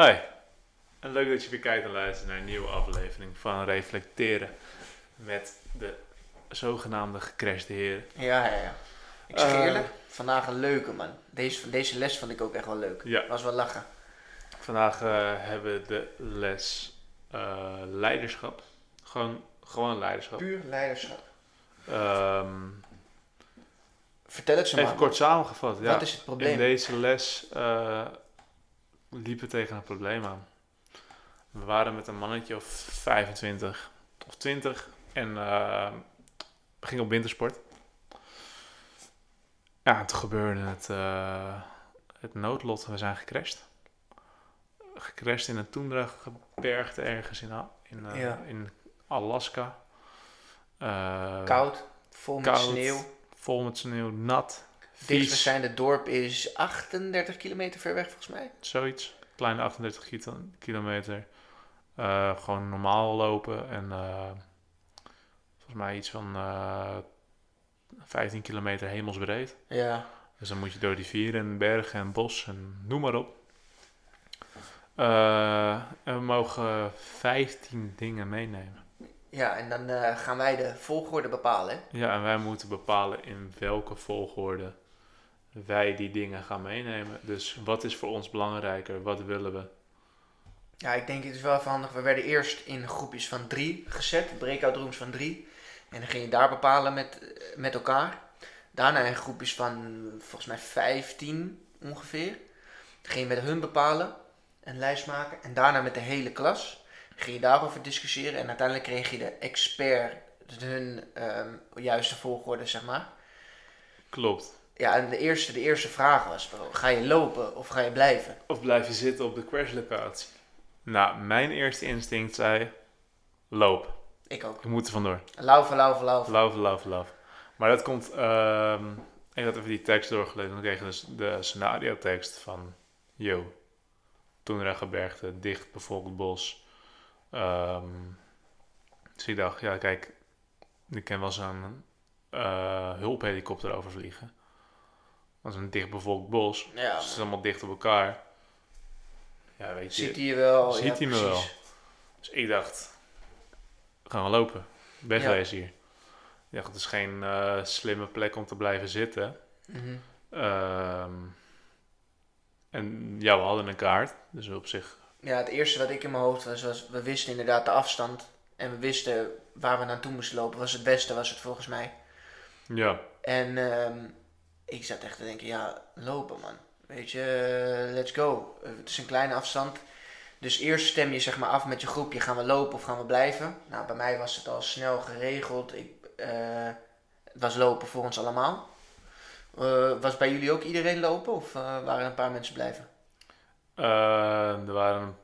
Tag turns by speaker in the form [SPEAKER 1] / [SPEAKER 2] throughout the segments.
[SPEAKER 1] Hi, en leuk dat je weer kijkt en luistert naar een nieuwe aflevering van Reflecteren met de zogenaamde gecrashte heren.
[SPEAKER 2] Ja, ja, ja. Ik zeg
[SPEAKER 1] Eh.
[SPEAKER 2] eerlijk, vandaag een leuke man. Deze, deze les vond ik ook echt wel leuk.
[SPEAKER 1] Ja.
[SPEAKER 2] Was wel lachen.
[SPEAKER 1] Vandaag eh, hebben we de les eh, leiderschap. Gewoon, gewoon leiderschap.
[SPEAKER 2] Puur leiderschap.
[SPEAKER 1] Ehm,
[SPEAKER 2] Vertel het ze
[SPEAKER 1] even
[SPEAKER 2] maar.
[SPEAKER 1] kort samengevat. Ja.
[SPEAKER 2] Wat is het probleem?
[SPEAKER 1] In deze les eh, liepen tegen een probleem aan. We waren met een mannetje of 25 of 20 en we gingen op wintersport. Ja, en toen gebeurde het, eh, het noodlot. We zijn gecrashed. Gecrashed in een toendra-gebergte ergens in, in, eh,
[SPEAKER 2] Ja.
[SPEAKER 1] in Alaska.
[SPEAKER 2] Koud, vol met
[SPEAKER 1] koud,
[SPEAKER 2] sneeuw.
[SPEAKER 1] Vol met sneeuw, nat.
[SPEAKER 2] Dichtstbijzijnde dorp is 38 kilometer ver weg volgens mij.
[SPEAKER 1] Zoiets. Kleine 38 kilo- kilometer. Eh, gewoon normaal lopen. En eh, volgens mij iets van eh 15 kilometer hemelsbreed.
[SPEAKER 2] Ja.
[SPEAKER 1] Dus dan moet je door rivieren en bergen en bos en noem maar op. Eh, en we mogen 15 dingen meenemen.
[SPEAKER 2] Ja, en dan eh, gaan wij de volgorde bepalen.
[SPEAKER 1] Ja, en wij moeten bepalen in welke volgorde wij die dingen gaan meenemen. Dus wat is voor ons belangrijker? Wat willen we?
[SPEAKER 2] Ja, ik denk het is wel even handig. We werden eerst in groepjes van drie gezet. Breakout rooms van drie. En dan ging je daar bepalen met, met elkaar. Daarna in groepjes van volgens mij 15 ongeveer. Dan ging je met hun bepalen. Een lijst maken. En daarna met de hele klas. Ging je daarover discussiëren. En uiteindelijk kreeg je de expert. Dus hun ehm, juiste volgorde, zeg maar.
[SPEAKER 1] Klopt.
[SPEAKER 2] Ja, en de eerste, de eerste vraag was: ga je lopen of ga je blijven?
[SPEAKER 1] Of blijf je zitten op de crashlocatie? Nou, mijn eerste instinct zei: loop.
[SPEAKER 2] Ik ook.
[SPEAKER 1] Je moet er vandoor.
[SPEAKER 2] Laufen, laufen, laufen.
[SPEAKER 1] Laufen, laufen, laufen. Maar dat komt. ehm, ik had even die tekst doorgelezen. Dan kreeg je dus de scenario tekst van: Yo, Toenra-gebergte, dicht bevolkt bos. Ehm, dus ik dacht: ja, kijk, ik ken wel zo'n eh, hulphelikopter overvliegen. Dat is een dicht bevolkt bos.
[SPEAKER 2] Ja,
[SPEAKER 1] Dus het is allemaal dicht op elkaar. Ja, weet je.
[SPEAKER 2] ziet hij je wel?
[SPEAKER 1] Ziet
[SPEAKER 2] ja,
[SPEAKER 1] hij me wel? Dus ik dacht, we gaan we lopen. Wegwezen hier. Ik dacht, het is geen eh, slimme plek om te blijven zitten.
[SPEAKER 2] Mhm.
[SPEAKER 1] Ehm, en ja, we hadden een kaart. Dus op zich,
[SPEAKER 2] Ja, het eerste wat ik in mijn hoofd was, was we wisten inderdaad de afstand. En we wisten waar we naartoe moesten lopen. Was het beste, was het volgens mij.
[SPEAKER 1] ja.
[SPEAKER 2] En ehm, ik zat echt te denken, ja, lopen man. Weet je, eh, let's go. Eh, het is een kleine afstand. Dus eerst stem je zeg maar af met je groepje, gaan we lopen of gaan we blijven? Nou, bij mij was het al snel geregeld. Ik, eh, het was lopen voor ons allemaal. Was bij jullie ook iedereen lopen of waren er een paar mensen blijven?
[SPEAKER 1] Er waren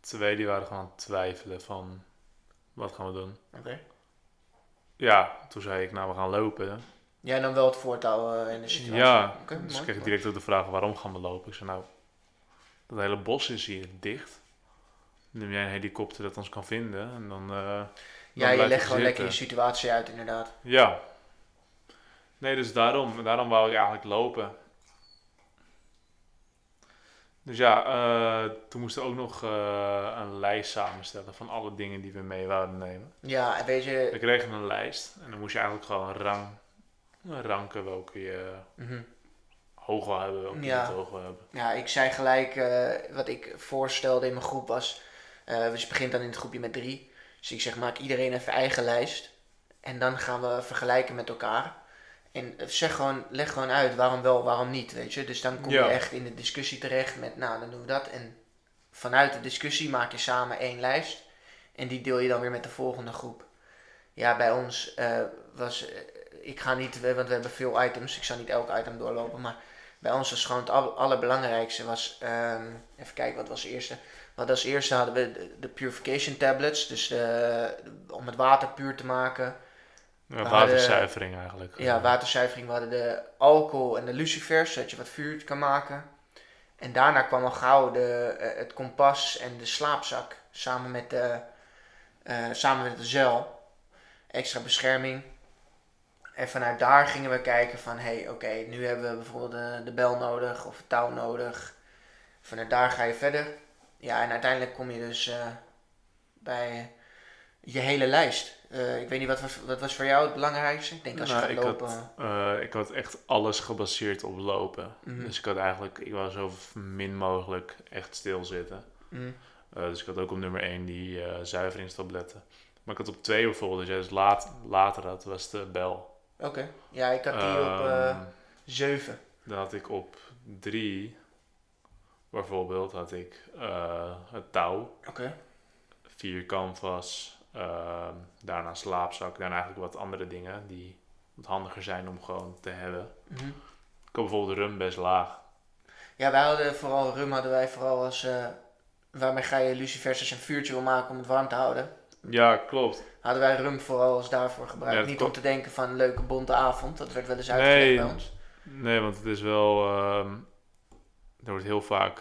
[SPEAKER 1] twee die waren gewoon aan het twijfelen van, wat gaan we doen?
[SPEAKER 2] Oké.
[SPEAKER 1] Ja, toen zei ik, nou we gaan lopen.
[SPEAKER 2] Jij nam wel het voortouw eh, in de situatie.
[SPEAKER 1] Ja,
[SPEAKER 2] Oké,
[SPEAKER 1] dus kreeg ik
[SPEAKER 2] mooi.
[SPEAKER 1] direct ook de vraag, waarom gaan we lopen? Ik zei, nou, dat hele bos is hier dicht. Neem jij een helikopter dat ons kan vinden en dan... eh, dan
[SPEAKER 2] Ja, je legt gewoon lekker je situatie uit, inderdaad.
[SPEAKER 1] Ja. Nee, dus daarom, daarom wou ik eigenlijk lopen. Dus ja, eh, toen moesten we ook nog een lijst samenstellen van alle dingen die we mee wouden nemen.
[SPEAKER 2] Ja, en weet je...
[SPEAKER 1] We kregen een lijst en dan moest je eigenlijk gewoon rang, ranken welke je
[SPEAKER 2] Mhm.
[SPEAKER 1] hoog wil hebben, welke
[SPEAKER 2] Ja.
[SPEAKER 1] je niet hoog wil hebben.
[SPEAKER 2] Ja, ik zei gelijk eh, wat ik voorstelde in mijn groep was. eh dus je begint dan in het groepje met drie. Dus ik zeg, maak iedereen even eigen lijst. En dan gaan we vergelijken met elkaar. En eh, zeg gewoon, leg gewoon uit waarom wel, waarom niet, weet je. Dus dan kom
[SPEAKER 1] Ja.
[SPEAKER 2] je echt in de discussie terecht met, nou, dan doen we dat. En vanuit de discussie maak je samen één lijst. En die deel je dan weer met de volgende groep. Ja, bij ons was, ik ga niet, want we hebben veel items. Ik zal niet elk item doorlopen, maar bij ons was gewoon het aller- allerbelangrijkste was, ehm, even kijken wat was het eerste. Wat als eerste hadden we de, de purification tablets, dus de, om het water puur te maken.
[SPEAKER 1] Ja,
[SPEAKER 2] hadden-
[SPEAKER 1] waterzuivering eigenlijk.
[SPEAKER 2] Ja, waterzuivering. We hadden de alcohol en de lucifers, zodat je wat vuur kan maken. En daarna kwam al gauw de, eh, het kompas en de slaapzak samen met de, eh, samen met de zeil. Extra bescherming. En vanuit daar gingen we kijken van, hé, hey, oké, nu hebben we bijvoorbeeld de, de bel nodig of het touw nodig. Vanuit daar ga je verder. ja, en uiteindelijk kom je dus eh, bij je hele lijst. Eh, ik weet niet, wat was, wat was voor jou het belangrijkste? Ik denk als je
[SPEAKER 1] Nou,
[SPEAKER 2] gaat
[SPEAKER 1] ik
[SPEAKER 2] lopen...
[SPEAKER 1] Had, eh, ik had echt alles gebaseerd op lopen.
[SPEAKER 2] Mhm.
[SPEAKER 1] Dus ik had eigenlijk, ik wou zo min mogelijk echt stilzitten. Eh, dus ik had ook op nummer 1 die zuiveringstabletten. Maar ik had op 2 bijvoorbeeld, dat dus laat, later had, was de bel.
[SPEAKER 2] Oké. Ja, ik had die op eh
[SPEAKER 1] Ehm,
[SPEAKER 2] 7.
[SPEAKER 1] dan had ik op 3, bijvoorbeeld, had ik eh, het touw.
[SPEAKER 2] Oké.
[SPEAKER 1] vier canvas, ehm, daarna slaapzak, daarna eigenlijk wat andere dingen die wat handiger zijn om gewoon te hebben.
[SPEAKER 2] Mhm.
[SPEAKER 1] Ik had bijvoorbeeld rum best laag.
[SPEAKER 2] Ja, wij hadden vooral rum hadden wij vooral als eh, waarmee ga je lucifers als een vuurtje wil maken om het warm te houden.
[SPEAKER 1] Ja, klopt.
[SPEAKER 2] Hadden wij rum vooral als daarvoor gebruikt.
[SPEAKER 1] Ja,
[SPEAKER 2] Niet
[SPEAKER 1] klopt.
[SPEAKER 2] om te denken van een leuke bonte avond. Dat werd wel eens uitgelegd
[SPEAKER 1] Nee.
[SPEAKER 2] bij ons.
[SPEAKER 1] Nee, want het is wel, ehm, er wordt heel vaak,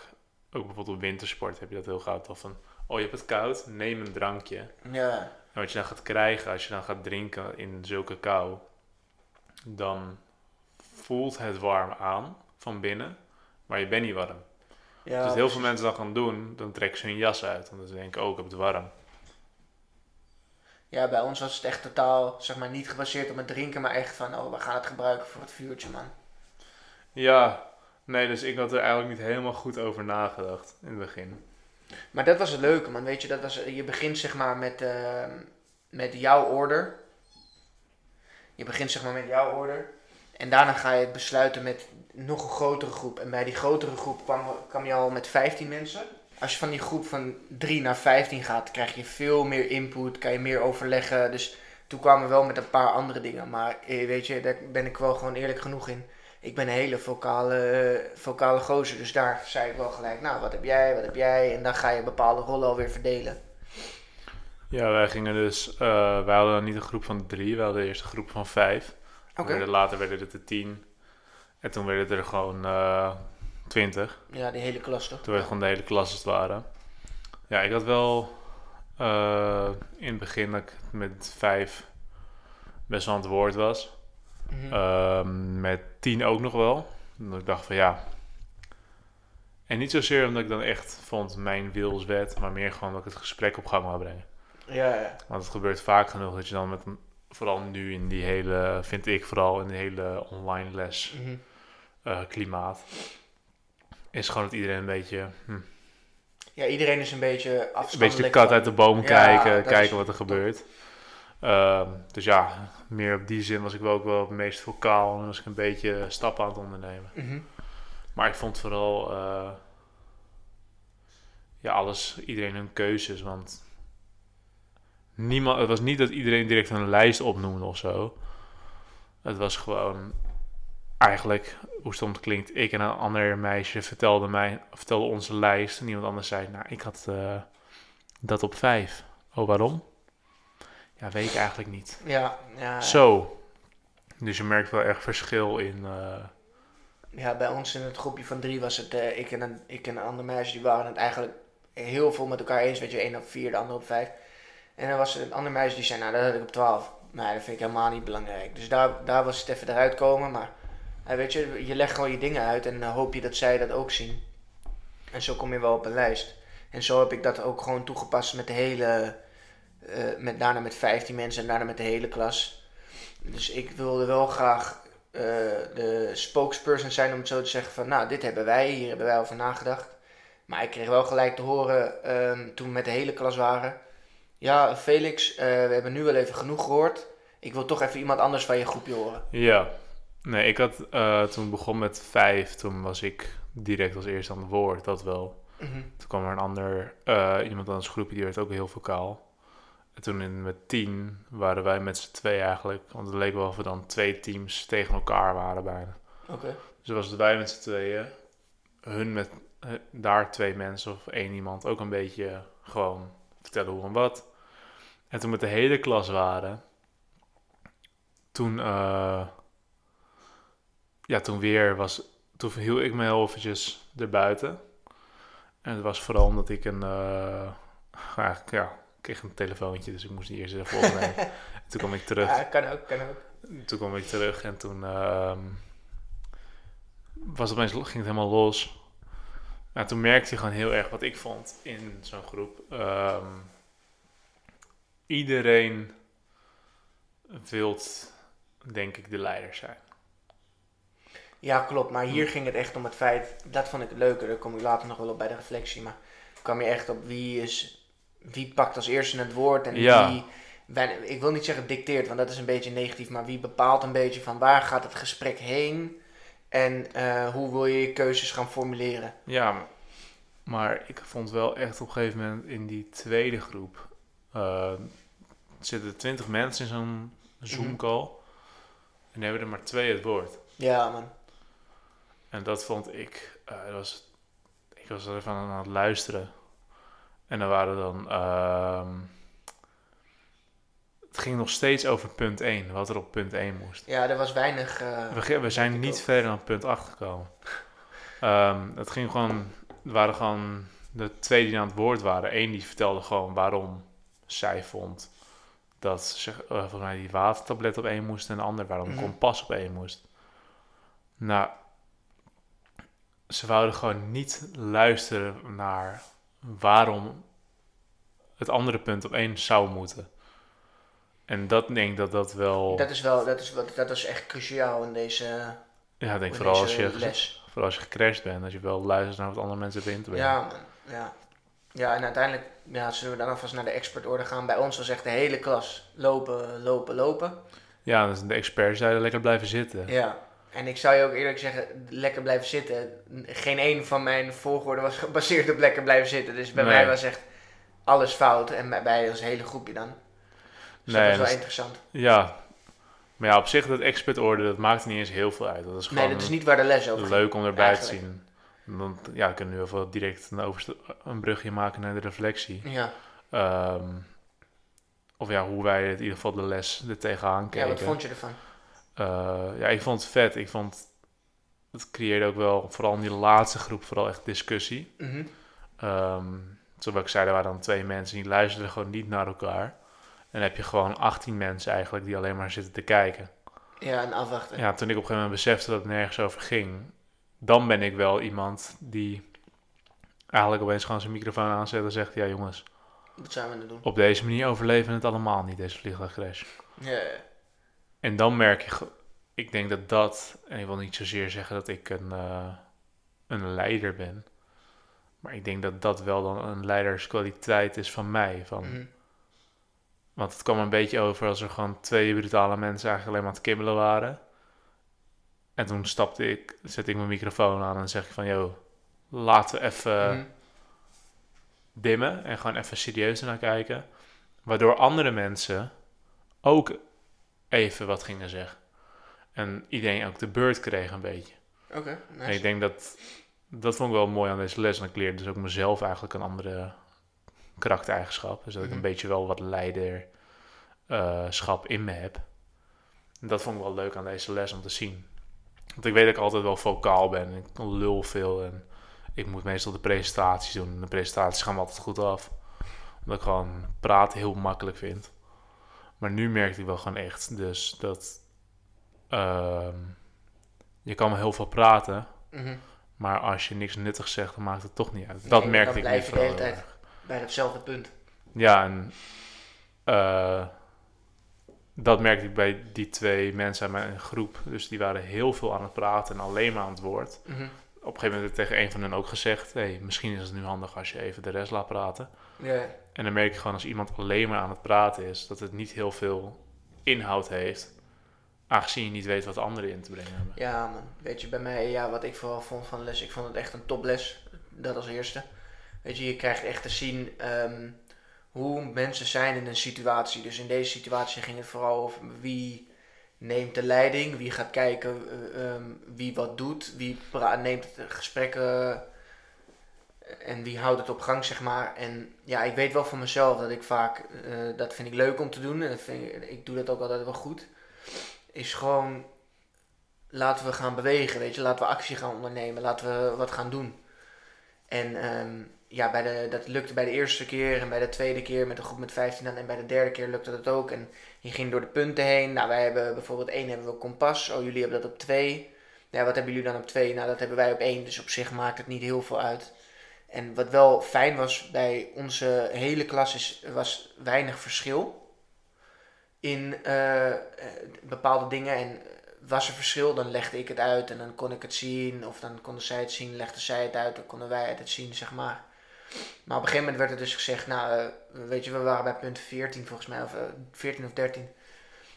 [SPEAKER 1] ook bijvoorbeeld op wintersport heb je dat heel gauw toch van, oh je hebt het koud, neem een drankje.
[SPEAKER 2] Ja,
[SPEAKER 1] En wat je dan gaat krijgen als je dan gaat drinken in zulke kou, dan voelt het warm aan van binnen, maar je bent niet warm.
[SPEAKER 2] ja
[SPEAKER 1] dus heel
[SPEAKER 2] precies.
[SPEAKER 1] veel mensen dat gaan doen, dan trekken ze hun jas uit. Want ze denken, oh, ik heb het warm.
[SPEAKER 2] Ja, bij ons was het echt totaal, zeg maar, niet gebaseerd op het drinken, maar echt van, oh, we gaan het gebruiken voor het vuurtje, man.
[SPEAKER 1] Ja, nee, dus ik had er eigenlijk niet helemaal goed over nagedacht in het begin.
[SPEAKER 2] Maar dat was het leuke, man. Weet je, dat was, je begint zeg maar met, eh, met jouw order. Je begint zeg maar met jouw order. En daarna ga je het besluiten met nog een grotere groep. En bij die grotere groep kwam, kwam je al met 15 mensen als je van die groep van 3 naar 15 gaat, krijg je veel meer input, kan je meer overleggen. Dus toen kwamen we wel met een paar andere dingen. Maar eh, weet je, daar ben ik wel gewoon eerlijk genoeg in. Ik ben een hele vocale, vocale gozer. Dus daar zei ik wel gelijk, nou wat heb jij, wat heb jij? En dan ga je bepaalde rollen alweer verdelen.
[SPEAKER 1] Ja, wij gingen dus, eh, wij hadden niet een groep van drie, wij hadden eerst een groep van vijf. Okay. Later werden het de tien. En toen werden er gewoon, eh, 20.
[SPEAKER 2] Ja, die hele klas toch?
[SPEAKER 1] Toen werd gewoon de hele klas het ware. Ja, ik had wel eh, in het begin dat ik met vijf best wel aan het woord was.
[SPEAKER 2] Mhm.
[SPEAKER 1] Ehm, met tien ook nog wel. Omdat ik dacht van ja. En niet zozeer omdat ik dan echt vond mijn wil is wet, maar meer gewoon dat ik het gesprek op gang wou brengen.
[SPEAKER 2] Ja, ja.
[SPEAKER 1] Want het gebeurt vaak genoeg dat je dan met, vooral nu in die hele, vind ik vooral in die hele online les
[SPEAKER 2] mhm.
[SPEAKER 1] eh, klimaat is gewoon dat iedereen een beetje, hm,
[SPEAKER 2] Ja, iedereen is een beetje
[SPEAKER 1] een
[SPEAKER 2] afstandelijk.
[SPEAKER 1] beetje de kat
[SPEAKER 2] van-
[SPEAKER 1] uit de boom kijken, kijken wat er gebeurt. Ehm, dus ja, meer op die zin was ik wel ook wel het meest vocaal en was ik een beetje stappen aan het ondernemen.
[SPEAKER 2] Mhm.
[SPEAKER 1] Maar ik vond vooral eh, ja, alles, iedereen hun keuzes. Want niemand, het was niet dat iedereen direct een lijst opnoemde of zo. Het was gewoon eigenlijk, hoe stom het klinkt, ik en een ander meisje vertelde mij, vertelde onze lijst. En iemand anders zei, nou, ik had eh, dat op vijf. Oh, waarom? Ja, weet ik eigenlijk niet.
[SPEAKER 2] Ja, ja,
[SPEAKER 1] Zo. Dus je merkt wel echt verschil in. eh,
[SPEAKER 2] ja, bij ons in het groepje van drie was het, eh, ik, en een, ik en een ander meisje, die waren het eigenlijk heel veel met elkaar eens. Weet je, één op vier, de ander op vijf. En dan was er een ander meisje die zei, nou, dat had ik op twaalf. Nee, dat vind ik helemaal niet belangrijk. Dus daar, daar was het even eruit komen. Maar eh, weet je, je legt gewoon je dingen uit en dan hoop je dat zij dat ook zien. En zo kom je wel op een lijst. En zo heb ik dat ook gewoon toegepast met de hele, eh, met, daarna met 15 mensen en daarna met de hele klas. Dus ik wilde wel graag eh, de spokesperson zijn om het zo te zeggen van, nou, dit hebben wij, hier hebben wij over nagedacht. Maar ik kreeg wel gelijk te horen ehm, toen we met de hele klas waren. Ja, Felix, eh, we hebben nu wel even genoeg gehoord. Ik wil toch even iemand anders van je groepje horen.
[SPEAKER 1] Ja, nee, ik had eh, toen ik begon met vijf, toen was ik direct als eerste aan het woord, dat wel.
[SPEAKER 2] Mhm.
[SPEAKER 1] Toen kwam er een ander, eh, iemand aan ons groepje, die werd ook heel vocaal. En toen in, met tien waren wij met z'n twee eigenlijk, want het leek wel of we dan twee teams tegen elkaar waren bijna.
[SPEAKER 2] Oké.
[SPEAKER 1] Dus was het wij met z'n tweeën, hun met eh, daar twee mensen of één iemand ook een beetje gewoon vertellen hoe en wat. En toen we met de hele klas waren, toen, ja, toen weer was, toen hield ik me heel eventjes erbuiten. En het was vooral omdat ik een, eh, ja, ja, ik kreeg een telefoontje, dus ik moest die eerst even opnemen. En toen kwam ik terug.
[SPEAKER 2] Ja, kan ook, kan ook.
[SPEAKER 1] Toen kwam ik terug en toen ehm, was het opeens, ging het helemaal los. Nou, toen merkte je gewoon heel erg wat ik vond in zo'n groep. Ehm, iedereen wilt, denk ik, de leider zijn.
[SPEAKER 2] Ja, klopt. Maar hier ging het echt om het feit, dat vond ik het leuker, daar kom ik later nog wel op bij de reflectie, maar kwam je echt op wie is, wie pakt als eerste het woord en
[SPEAKER 1] Ja.
[SPEAKER 2] wie, ik wil niet zeggen dicteert, want dat is een beetje negatief, maar wie bepaalt een beetje van waar gaat het gesprek heen en eh, hoe wil je je keuzes gaan formuleren.
[SPEAKER 1] Ja, maar ik vond wel echt op een gegeven moment in die tweede groep... eh, zitten twintig mensen in zo'n Zoom-call. En hebben er maar twee het woord.
[SPEAKER 2] Ja, man.
[SPEAKER 1] En dat vond ik, eh, dat was, ik was er even aan het luisteren. En dan waren dan, ehm, het ging nog steeds over punt 1, wat er op punt 1 moest.
[SPEAKER 2] Ja, er was weinig... eh,
[SPEAKER 1] We, zijn niet
[SPEAKER 2] ook.
[SPEAKER 1] verder dan punt 8 gekomen. Ehm, het ging gewoon, er waren gewoon de twee die aan het woord waren. Eén die vertelde gewoon waarom zij vond dat ze, eh, volgens mij die watertablet op één moest en de ander waarom
[SPEAKER 2] Mhm.
[SPEAKER 1] kompas op één moest. Nou, ze wouden gewoon niet luisteren naar waarom het andere punt op één zou moeten. En dat denk ik dat dat wel...
[SPEAKER 2] Dat is wel, dat is, dat is echt cruciaal in deze,
[SPEAKER 1] ja, ik denk vooral als je,
[SPEAKER 2] les.
[SPEAKER 1] vooral als je gecrashed bent, dat je wel luistert naar wat andere mensen hebben in te brengen.
[SPEAKER 2] Ja. Ja. ja, en uiteindelijk ja, zullen we dan alvast naar de expertorde gaan. Bij ons was echt de hele klas lopen, lopen, lopen.
[SPEAKER 1] Ja, dus de experts zeiden lekker blijven zitten.
[SPEAKER 2] Ja. En ik zou je ook eerlijk zeggen, lekker blijven zitten. Geen één van mijn volgorde was gebaseerd op lekker blijven zitten. Dus bij
[SPEAKER 1] Nee.
[SPEAKER 2] mij was echt alles fout. En bij, bij ons hele groepje dan. Dus
[SPEAKER 1] Nee,
[SPEAKER 2] dat was wel
[SPEAKER 1] dat is-
[SPEAKER 2] interessant.
[SPEAKER 1] Ja, maar ja, op zich dat expertorde, dat maakt niet eens heel veel uit. Dat is gewoon
[SPEAKER 2] Nee, dat is niet waar de les over
[SPEAKER 1] leuk om erbij te zien. Want ja, we kunnen nu even direct een, een brugje maken naar de reflectie.
[SPEAKER 2] Ja.
[SPEAKER 1] Ehm, of ja, hoe wij het in ieder geval de les er tegenaan
[SPEAKER 2] ja,
[SPEAKER 1] keken.
[SPEAKER 2] wat vond je ervan?
[SPEAKER 1] Eh, ja, ik vond het vet. Ik vond het creëerde ook wel, vooral in die laatste groep, vooral echt discussie. Ehm zoals ik zei, er waren dan twee mensen die luisterden gewoon niet naar elkaar. En dan heb je gewoon 18 mensen eigenlijk die alleen maar zitten te kijken.
[SPEAKER 2] Ja, en afwachten.
[SPEAKER 1] Ja, toen ik op een gegeven moment besefte dat het nergens over ging, dan ben ik wel iemand die eigenlijk opeens gewoon zijn microfoon aanzet en zegt, ja jongens,
[SPEAKER 2] Wat zijn we aan het doen?
[SPEAKER 1] op deze manier overleven we het allemaal niet, deze vliegtuigcrash.
[SPEAKER 2] Ja, ja.
[SPEAKER 1] En dan merk je, ik denk dat dat, en ik wil niet zozeer zeggen dat ik een, eh, een leider ben, maar ik denk dat dat wel dan een leiderskwaliteit is van mij. Van,
[SPEAKER 2] Mhm.
[SPEAKER 1] Want het kwam een beetje over als er gewoon twee brutale mensen eigenlijk alleen maar aan het kibbelen waren. En toen stapte ik, zet ik mijn microfoon aan en zeg ik van, yo, laten we even
[SPEAKER 2] Mhm.
[SPEAKER 1] dimmen en gewoon even serieus naar kijken. Waardoor andere mensen ook even wat gingen zeggen. En iedereen ook de beurt kreeg een beetje.
[SPEAKER 2] Oké,
[SPEAKER 1] En
[SPEAKER 2] nice.
[SPEAKER 1] ik denk dat, dat vond ik wel mooi aan deze les. En ik leerde dus ook mezelf eigenlijk een andere karaktereigenschap. Dus dat ik
[SPEAKER 2] Mhm.
[SPEAKER 1] een beetje wel wat leiderschap in me heb. En dat vond ik wel leuk aan deze les om te zien. Want ik weet dat ik altijd wel vocaal ben. Ik lul veel en ik moet meestal de presentaties doen. En de presentaties gaan me altijd goed af. Omdat ik gewoon praten heel makkelijk vind. Maar nu merkte ik wel gewoon echt dus dat... ehm, je kan wel heel veel praten,
[SPEAKER 2] Mhm.
[SPEAKER 1] maar als je niks nuttigs zegt, dan maakt het toch niet uit. Dat merkte
[SPEAKER 2] dan
[SPEAKER 1] ik
[SPEAKER 2] blijf
[SPEAKER 1] nu
[SPEAKER 2] je de hele
[SPEAKER 1] vooral
[SPEAKER 2] tijd. Bij datzelfde punt.
[SPEAKER 1] Ja, en eh, dat merkte ik bij die twee mensen uit mijn groep. Dus die waren heel veel aan het praten en alleen maar aan het woord.
[SPEAKER 2] Mhm.
[SPEAKER 1] Op een gegeven moment heb ik tegen een van hen ook gezegd... Hey, misschien is het nu handig als je even de rest laat praten.
[SPEAKER 2] Ja.
[SPEAKER 1] En dan merk je gewoon als iemand alleen maar aan het praten is... dat het niet heel veel inhoud heeft... aangezien je niet weet wat de anderen in te brengen hebben.
[SPEAKER 2] Ja, man. Weet je, bij mij, ja, wat ik vooral vond van de les, ik vond het echt een toples. Dat als eerste. Weet je, je krijgt echt te zien ehm, hoe mensen zijn in een situatie. Dus in deze situatie ging het vooral over wie neemt de leiding, wie gaat kijken eh, ehm, wie wat doet, wie neemt het gesprekken en wie houdt het op gang, zeg maar. En ja, ik weet wel van mezelf dat ik vaak, eh, dat vind ik leuk om te doen en ik doe dat ook altijd wel goed, is gewoon laten we gaan bewegen, weet je. Laten we actie gaan ondernemen. Laten we wat gaan doen. En ehm, ja, bij de, dat lukte bij de eerste keer en bij de tweede keer met een groep met 15 dan. En bij de derde keer lukte dat ook. En je ging door de punten heen. Nou, wij hebben bijvoorbeeld één hebben we kompas. Oh, jullie hebben dat op twee. Ja, wat hebben jullie dan op twee? Nou, dat hebben wij op één. Dus op zich maakt het niet heel veel uit. En wat wel fijn was bij onze hele klas is, was weinig verschil in eh, eh, bepaalde dingen. En was er verschil, dan legde ik het uit en dan kon ik het zien. Of dan konden zij het zien, legden zij het uit, dan konden wij het zien, zeg maar. Maar op een gegeven moment werd er dus gezegd, nou, eh, weet je, we waren bij punt 14 volgens mij, of 14 of 13.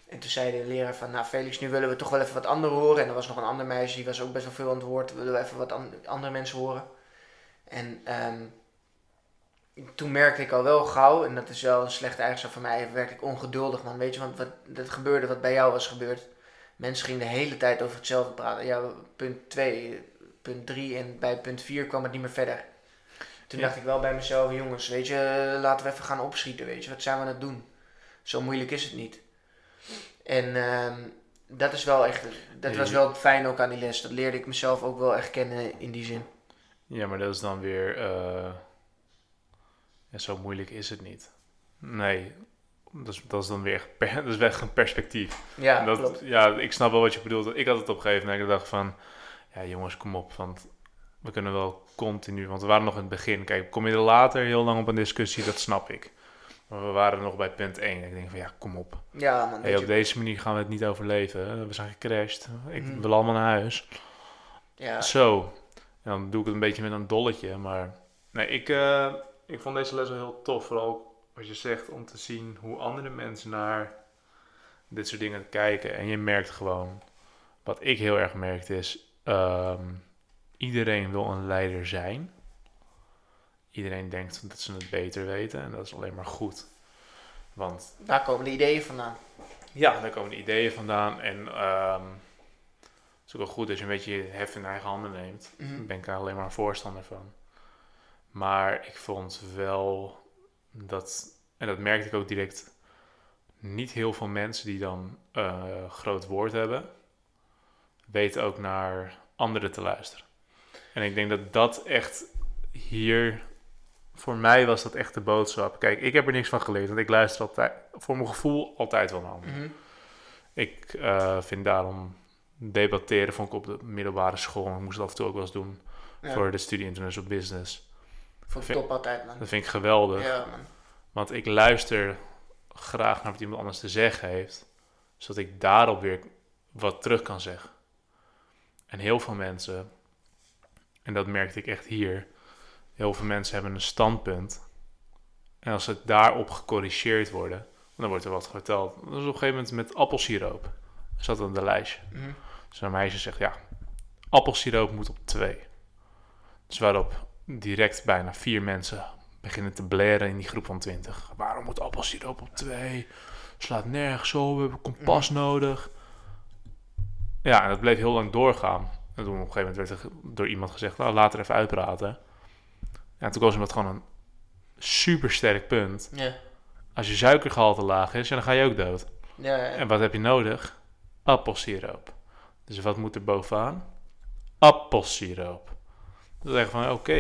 [SPEAKER 2] En toen zei de leraar van, nou Felix, nu willen we toch wel even wat anderen horen. En er was nog een ander meisje, die was ook best wel veel aan het woord. Willen we even wat andere mensen horen. En ehm, toen merkte ik al wel gauw, en dat is wel een slechte eigenschap van mij, werd ik ongeduldig man. Weet je, want wat, dat gebeurde wat bij jou was gebeurd. Mensen gingen de hele tijd over hetzelfde praten. Ja, punt 2, punt 3 en bij punt 4 kwam het niet meer verder. Toen dacht ik wel bij mezelf, jongens, weet je, laten we even gaan opschieten, weet je. Wat zijn we aan het doen? Zo moeilijk is het niet. En ehm, dat is wel echt, dat was wel fijn ook aan die les. Dat leerde ik mezelf ook wel echt kennen in die zin.
[SPEAKER 1] Ja, maar dat is dan weer, uh, ja, zo moeilijk is het niet. Nee, dat is, dat is dan weer echt, dat is weg een perspectief.
[SPEAKER 2] Ja,
[SPEAKER 1] dat,
[SPEAKER 2] klopt.
[SPEAKER 1] Ja, ik snap wel wat je bedoelt. Ik had het op een gegeven moment, ik dacht van, ja jongens, kom op, want we kunnen wel continu, want we waren nog in het begin. Kijk, kom je er later heel lang op een discussie, dat snap ik. Maar we waren nog bij punt 1. Ik denk van ja, kom op.
[SPEAKER 2] Ja, man.
[SPEAKER 1] Hey, op deze manier gaan we het niet overleven. We zijn gecrashed. Ik mhm. wil allemaal naar huis.
[SPEAKER 2] Ja.
[SPEAKER 1] Zo. En dan doe ik het een beetje met een dolletje. Maar nee, ik, uh, ik vond deze les wel heel tof. Vooral wat je zegt om te zien hoe andere mensen naar dit soort dingen kijken. En je merkt gewoon, wat ik heel erg merkte is, um, iedereen wil een leider zijn. Iedereen denkt dat ze het beter weten en dat is alleen maar goed. Want...
[SPEAKER 2] Daar komen de ideeën vandaan.
[SPEAKER 1] Ja, daar komen de ideeën vandaan. En um, het is ook wel goed dat je een beetje je hef in eigen handen neemt.
[SPEAKER 2] Mhm.
[SPEAKER 1] Daar ben ik daar alleen maar een voorstander van. Maar ik vond wel dat, en dat merkte ik ook direct, niet heel veel mensen die dan uh, groot woord hebben, weten ook naar anderen te luisteren. En ik denk dat dat echt hier voor mij was dat echt de boodschap. Kijk, ik heb er niks van geleerd, want ik luister altijd, voor mijn gevoel, altijd wel naar anderen.
[SPEAKER 2] Mhm.
[SPEAKER 1] Ik uh, vind daarom debatteren, vond ik op de middelbare school, ik moest het af en toe ook wel eens doen, voor de studie International Business.
[SPEAKER 2] Vond ik top altijd, man.
[SPEAKER 1] Dat vind ik geweldig.
[SPEAKER 2] Ja, man.
[SPEAKER 1] Want ik luister graag naar wat iemand anders te zeggen heeft, zodat ik daarop weer wat terug kan zeggen. En heel veel mensen, en dat merkte ik echt hier, heel veel mensen hebben een standpunt. En als het daarop gecorrigeerd worden, dan wordt er wat verteld. Dat is op een gegeven moment met appelsiroop. Zat dan de lijstje.
[SPEAKER 2] Mm
[SPEAKER 1] Dus een meisje zegt, ja, appelsiroop moet op twee. Dus waarop direct bijna vier mensen beginnen te blaren in die groep van twintig. Waarom moet appelsiroop op twee? Slaat nergens op, we hebben kompas
[SPEAKER 2] Mhm.
[SPEAKER 1] nodig. Ja, en dat bleef heel lang doorgaan. En toen op een gegeven moment werd er door iemand gezegd, nou, laat er even uitpraten. Ja, toen was het gewoon een super sterk punt.
[SPEAKER 2] Ja.
[SPEAKER 1] Als je suikergehalte laag is, dan ga je ook dood.
[SPEAKER 2] Ja, ja.
[SPEAKER 1] En wat heb je nodig? Appelsiroop. Dus wat moet er bovenaan? Appelsiroop. Dat is van, oké,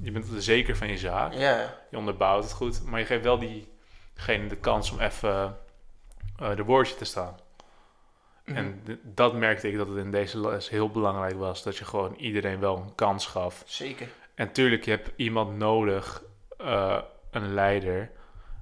[SPEAKER 1] je bent er zeker van je zaak.
[SPEAKER 2] ja.
[SPEAKER 1] Je onderbouwt het goed, maar je geeft wel diegene de kans om even eh de woordje te staan.
[SPEAKER 2] Mhm.
[SPEAKER 1] En d- dat merkte ik dat het in deze les heel belangrijk was. Dat je gewoon iedereen wel een kans gaf.
[SPEAKER 2] Zeker.
[SPEAKER 1] En tuurlijk, je hebt iemand nodig, eh, een leider,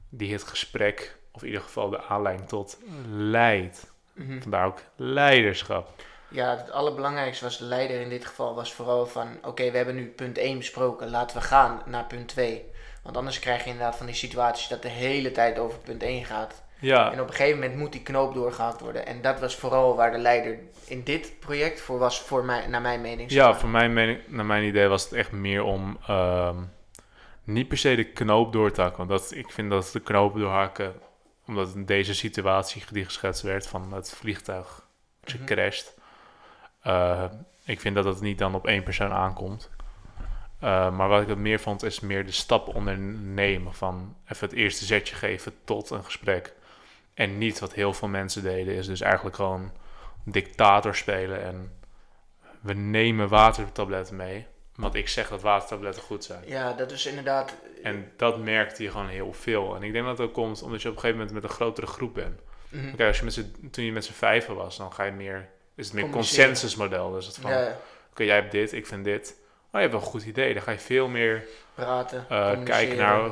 [SPEAKER 1] die het gesprek, of in ieder geval de aanleiding tot, leidt.
[SPEAKER 2] Mhm.
[SPEAKER 1] Vandaar ook leiderschap.
[SPEAKER 2] Ja, het allerbelangrijkste was de leider in dit geval was vooral van... Oké, we hebben nu punt 1 besproken, laten we gaan naar punt 2. Want anders krijg je inderdaad van die situaties dat de hele tijd over punt 1 gaat.
[SPEAKER 1] Ja,
[SPEAKER 2] En op een gegeven moment moet die knoop doorgehakt worden. En dat was vooral waar de leider in dit project voor was, voor mij, naar mijn mening.
[SPEAKER 1] ja
[SPEAKER 2] maar.
[SPEAKER 1] voor mijn mening, naar mijn idee was het echt meer om ehm, niet per se de knoop door te hakken. Want dat, ik vind dat de knoop doorhakken, omdat in deze situatie die geschetst werd van het vliegtuig dat je
[SPEAKER 2] Mhm.
[SPEAKER 1] crasht. eh, ik vind dat het niet dan op één persoon aankomt. Eh, maar wat ik het meer vond, is meer de stap ondernemen. Van even het eerste zetje geven tot een gesprek. En niet wat heel veel mensen deden, is dus eigenlijk gewoon dictator spelen. En we nemen watertabletten mee. Want ik zeg dat watertabletten goed zijn.
[SPEAKER 2] Ja, dat is inderdaad...
[SPEAKER 1] En dat merkte je gewoon heel veel. En ik denk dat dat komt omdat je op een gegeven moment met een grotere groep bent.
[SPEAKER 2] Mhm.
[SPEAKER 1] Kijk, als je met z'n- toen je met z'n vijven was, dan ga je meer, is het meer consensusmodel. Dus het van,
[SPEAKER 2] Ja,
[SPEAKER 1] oké, jij hebt dit, ik vind dit. Je hebt wel een goed idee. Dan ga je veel meer
[SPEAKER 2] Praten,
[SPEAKER 1] eh, kijken naar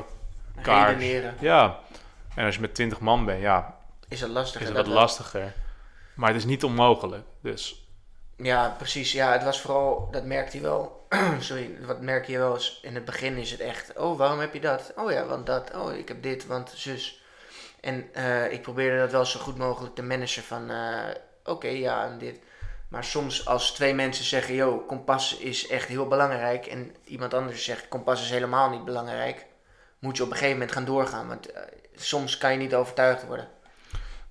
[SPEAKER 1] elkaar.
[SPEAKER 2] redeneren.
[SPEAKER 1] Ja, en als je met 20 man bent, ja,
[SPEAKER 2] Is dat lastig?
[SPEAKER 1] is het
[SPEAKER 2] dat
[SPEAKER 1] wat lastiger. Maar het is niet onmogelijk. Dus
[SPEAKER 2] Ja, precies. Ja, het was vooral, dat merkte je wel. Sorry, wat merk je wel eens in het begin is het echt. Oh, waarom heb je dat? Oh ja, want dat. Oh, ik heb dit, want zus. En eh, ik probeerde dat wel zo goed mogelijk te managen van. eh, Oké, ja, en dit. Maar soms als twee mensen zeggen, yo, kompas is echt heel belangrijk. En iemand anders zegt, kompas is helemaal niet belangrijk. Moet je op een gegeven moment gaan doorgaan. Want eh, soms kan je niet overtuigd worden.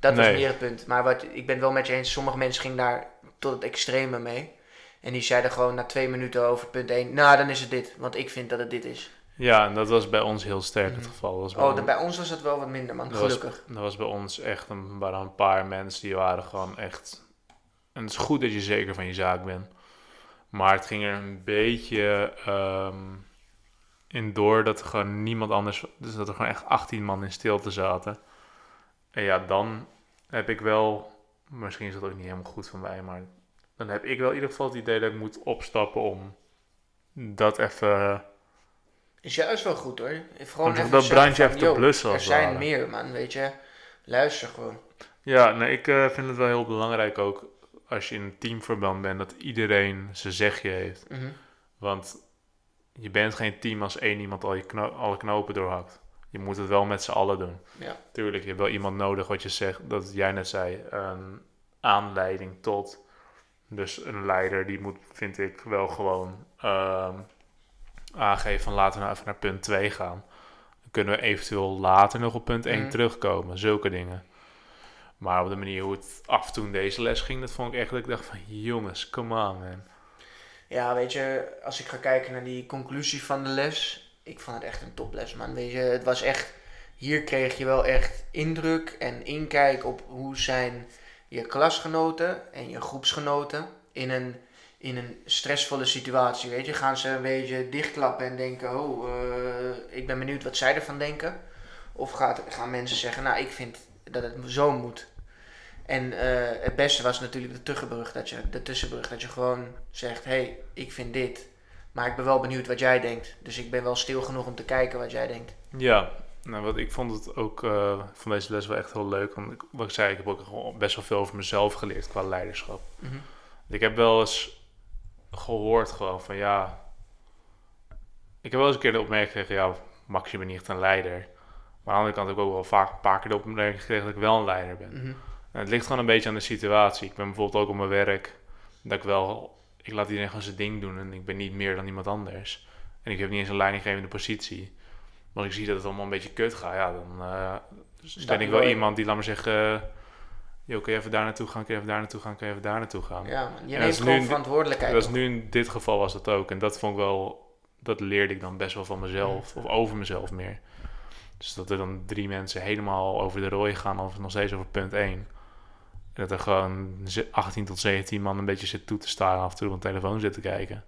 [SPEAKER 2] Dat was meer het punt. Maar wat, ik ben wel met je eens, sommige mensen gingen daar tot het extreme mee. En die zeiden gewoon na twee minuten over punt 1, nou dan is het dit, want ik vind dat het dit is.
[SPEAKER 1] ja, en dat was bij ons heel sterk het
[SPEAKER 2] Mhm.
[SPEAKER 1] geval. Was bij
[SPEAKER 2] Oh, bij ons was het wel wat minder man,
[SPEAKER 1] Dat was-
[SPEAKER 2] gelukkig.
[SPEAKER 1] Dat was bij ons echt een, waren een paar mensen die waren gewoon echt. En het is goed dat je zeker van je zaak bent. Maar het ging er een beetje ehm, in door dat er gewoon niemand anders. Dus dat er gewoon echt 18 man in stilte zaten. En ja, dan heb ik wel. Misschien is dat ook niet helemaal goed van mij, maar dan heb ik wel in ieder geval het idee dat ik moet opstappen om dat even.
[SPEAKER 2] Is juist wel goed hoor. Gewoon even
[SPEAKER 1] dat brandje even te blussen,
[SPEAKER 2] Er zijn meer man, weet je. Luister gewoon.
[SPEAKER 1] Ja, nee, ik eh, vind het wel heel belangrijk ook als je in een teamverband bent dat iedereen zijn zegje heeft.
[SPEAKER 2] Mhm.
[SPEAKER 1] Want je bent geen team als één iemand al je kno- alle knopen doorhakt. Je moet het wel met z'n allen doen.
[SPEAKER 2] Ja.
[SPEAKER 1] Tuurlijk, je hebt wel iemand nodig, wat je zegt, dat jij net zei, een aanleiding tot. Dus een leider die moet, vind ik, wel gewoon ehm, aangeven van laten we nou even naar punt 2 gaan. Dan kunnen we eventueel later nog op punt 1
[SPEAKER 2] Mhm.
[SPEAKER 1] terugkomen, zulke dingen. Maar op de manier hoe het af toen deze les ging, dat vond ik echt dat ik dacht van jongens, come on man.
[SPEAKER 2] Ja, weet je, als ik ga kijken naar die conclusie van de les, ik vond het echt een toples, man. Weet je, het was echt, hier kreeg je wel echt indruk en inkijk op hoe zijn je klasgenoten en je groepsgenoten in een, in een stressvolle situatie. Weet je, gaan ze een beetje dichtklappen en denken, oh, eh, ik ben benieuwd wat zij ervan denken. Of gaat, gaan mensen zeggen, nou, ik vind dat het zo moet. En eh, het beste was natuurlijk de tussenbrug, dat je, de tussenbrug, dat je gewoon zegt, hé, hey, ik vind dit, maar ik ben wel benieuwd wat jij denkt. Dus ik ben wel stil genoeg om te kijken wat jij denkt.
[SPEAKER 1] Ja, nou, wat, ik vond het ook eh, van deze les wel echt heel leuk. Want ik, wat ik zei, ik heb ook best wel veel over mezelf geleerd qua leiderschap. Ik heb wel eens gehoord gewoon van ja. Ik heb wel eens een keer de opmerking gekregen, ja, Max, je bent niet echt een leider. Maar aan de andere kant heb ik ook wel vaak een paar keer de opmerking gekregen dat ik wel een leider ben.
[SPEAKER 2] Mhm.
[SPEAKER 1] Het ligt gewoon een beetje aan de situatie. Ik ben bijvoorbeeld ook op mijn werk, dat ik wel, ik laat iedereen gewoon zijn ding doen en ik ben niet meer dan iemand anders. En ik heb niet eens een leidinggevende positie. Maar als ik zie dat het allemaal een beetje kut gaat, ja, dan eh, ben ik wel iemand die, laat maar zeggen, eh, joh, kun je even daar naartoe gaan, kun je even daar naartoe gaan, kun je even daar naartoe gaan.
[SPEAKER 2] Ja. Je neemt
[SPEAKER 1] nu
[SPEAKER 2] gewoon verantwoordelijkheid.
[SPEAKER 1] Dat is nu in dit geval was dat ook. En dat vond ik wel, dat leerde ik dan best wel van mezelf, of over mezelf meer. Dus dat er dan drie mensen helemaal over de rooi gaan, of nog steeds over punt 1. Dat er gewoon ze- 18 tot 17 man een beetje zit toe te staan af en toe op een telefoon zit te kijken.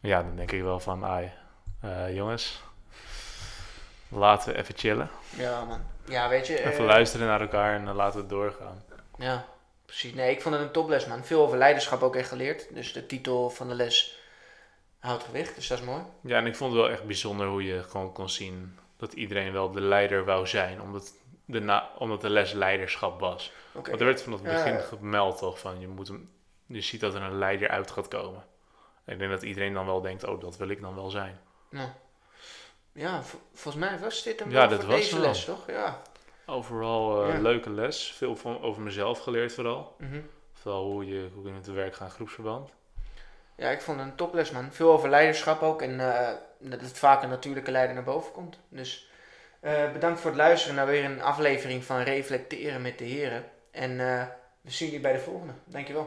[SPEAKER 1] Ja, dan denk ik wel van, ai, eh, jongens, laten we even chillen.
[SPEAKER 2] Ja, man. Ja, weet je.
[SPEAKER 1] Even
[SPEAKER 2] eh,
[SPEAKER 1] luisteren naar elkaar en dan laten we doorgaan.
[SPEAKER 2] Ja, precies. Nee, ik vond het een toples, man. Veel over leiderschap ook echt geleerd. Dus de titel van de les houdt gewicht, dus dat is mooi.
[SPEAKER 1] Ja, en ik vond het wel echt bijzonder hoe je gewoon kon zien dat iedereen wel de leider wou zijn, omdat de, na, omdat de les leiderschap was. Want er werd vanaf het begin
[SPEAKER 2] Ja.
[SPEAKER 1] gemeld toch van je moet hem, je ziet dat er een leider uit gaat komen. En ik denk dat iedereen dan wel denkt, oh dat wil ik dan wel zijn.
[SPEAKER 2] Ja, ja vo- volgens mij was dit hem
[SPEAKER 1] Ja, dat was
[SPEAKER 2] deze les, toch? Ja.
[SPEAKER 1] Overal
[SPEAKER 2] Ja.
[SPEAKER 1] leuke les, veel van, over mezelf geleerd vooral.
[SPEAKER 2] Mhm.
[SPEAKER 1] Vooral hoe je, hoe je met het werk gaat, groepsverband.
[SPEAKER 2] Ja, ik vond het een toples, man. Veel over leiderschap ook. En eh, dat het vaak een natuurlijke leider naar boven komt. Dus eh, bedankt voor het luisteren naar weer een aflevering van Reflecteren met de Heren. En eh, we zien jullie bij de volgende. Dankjewel.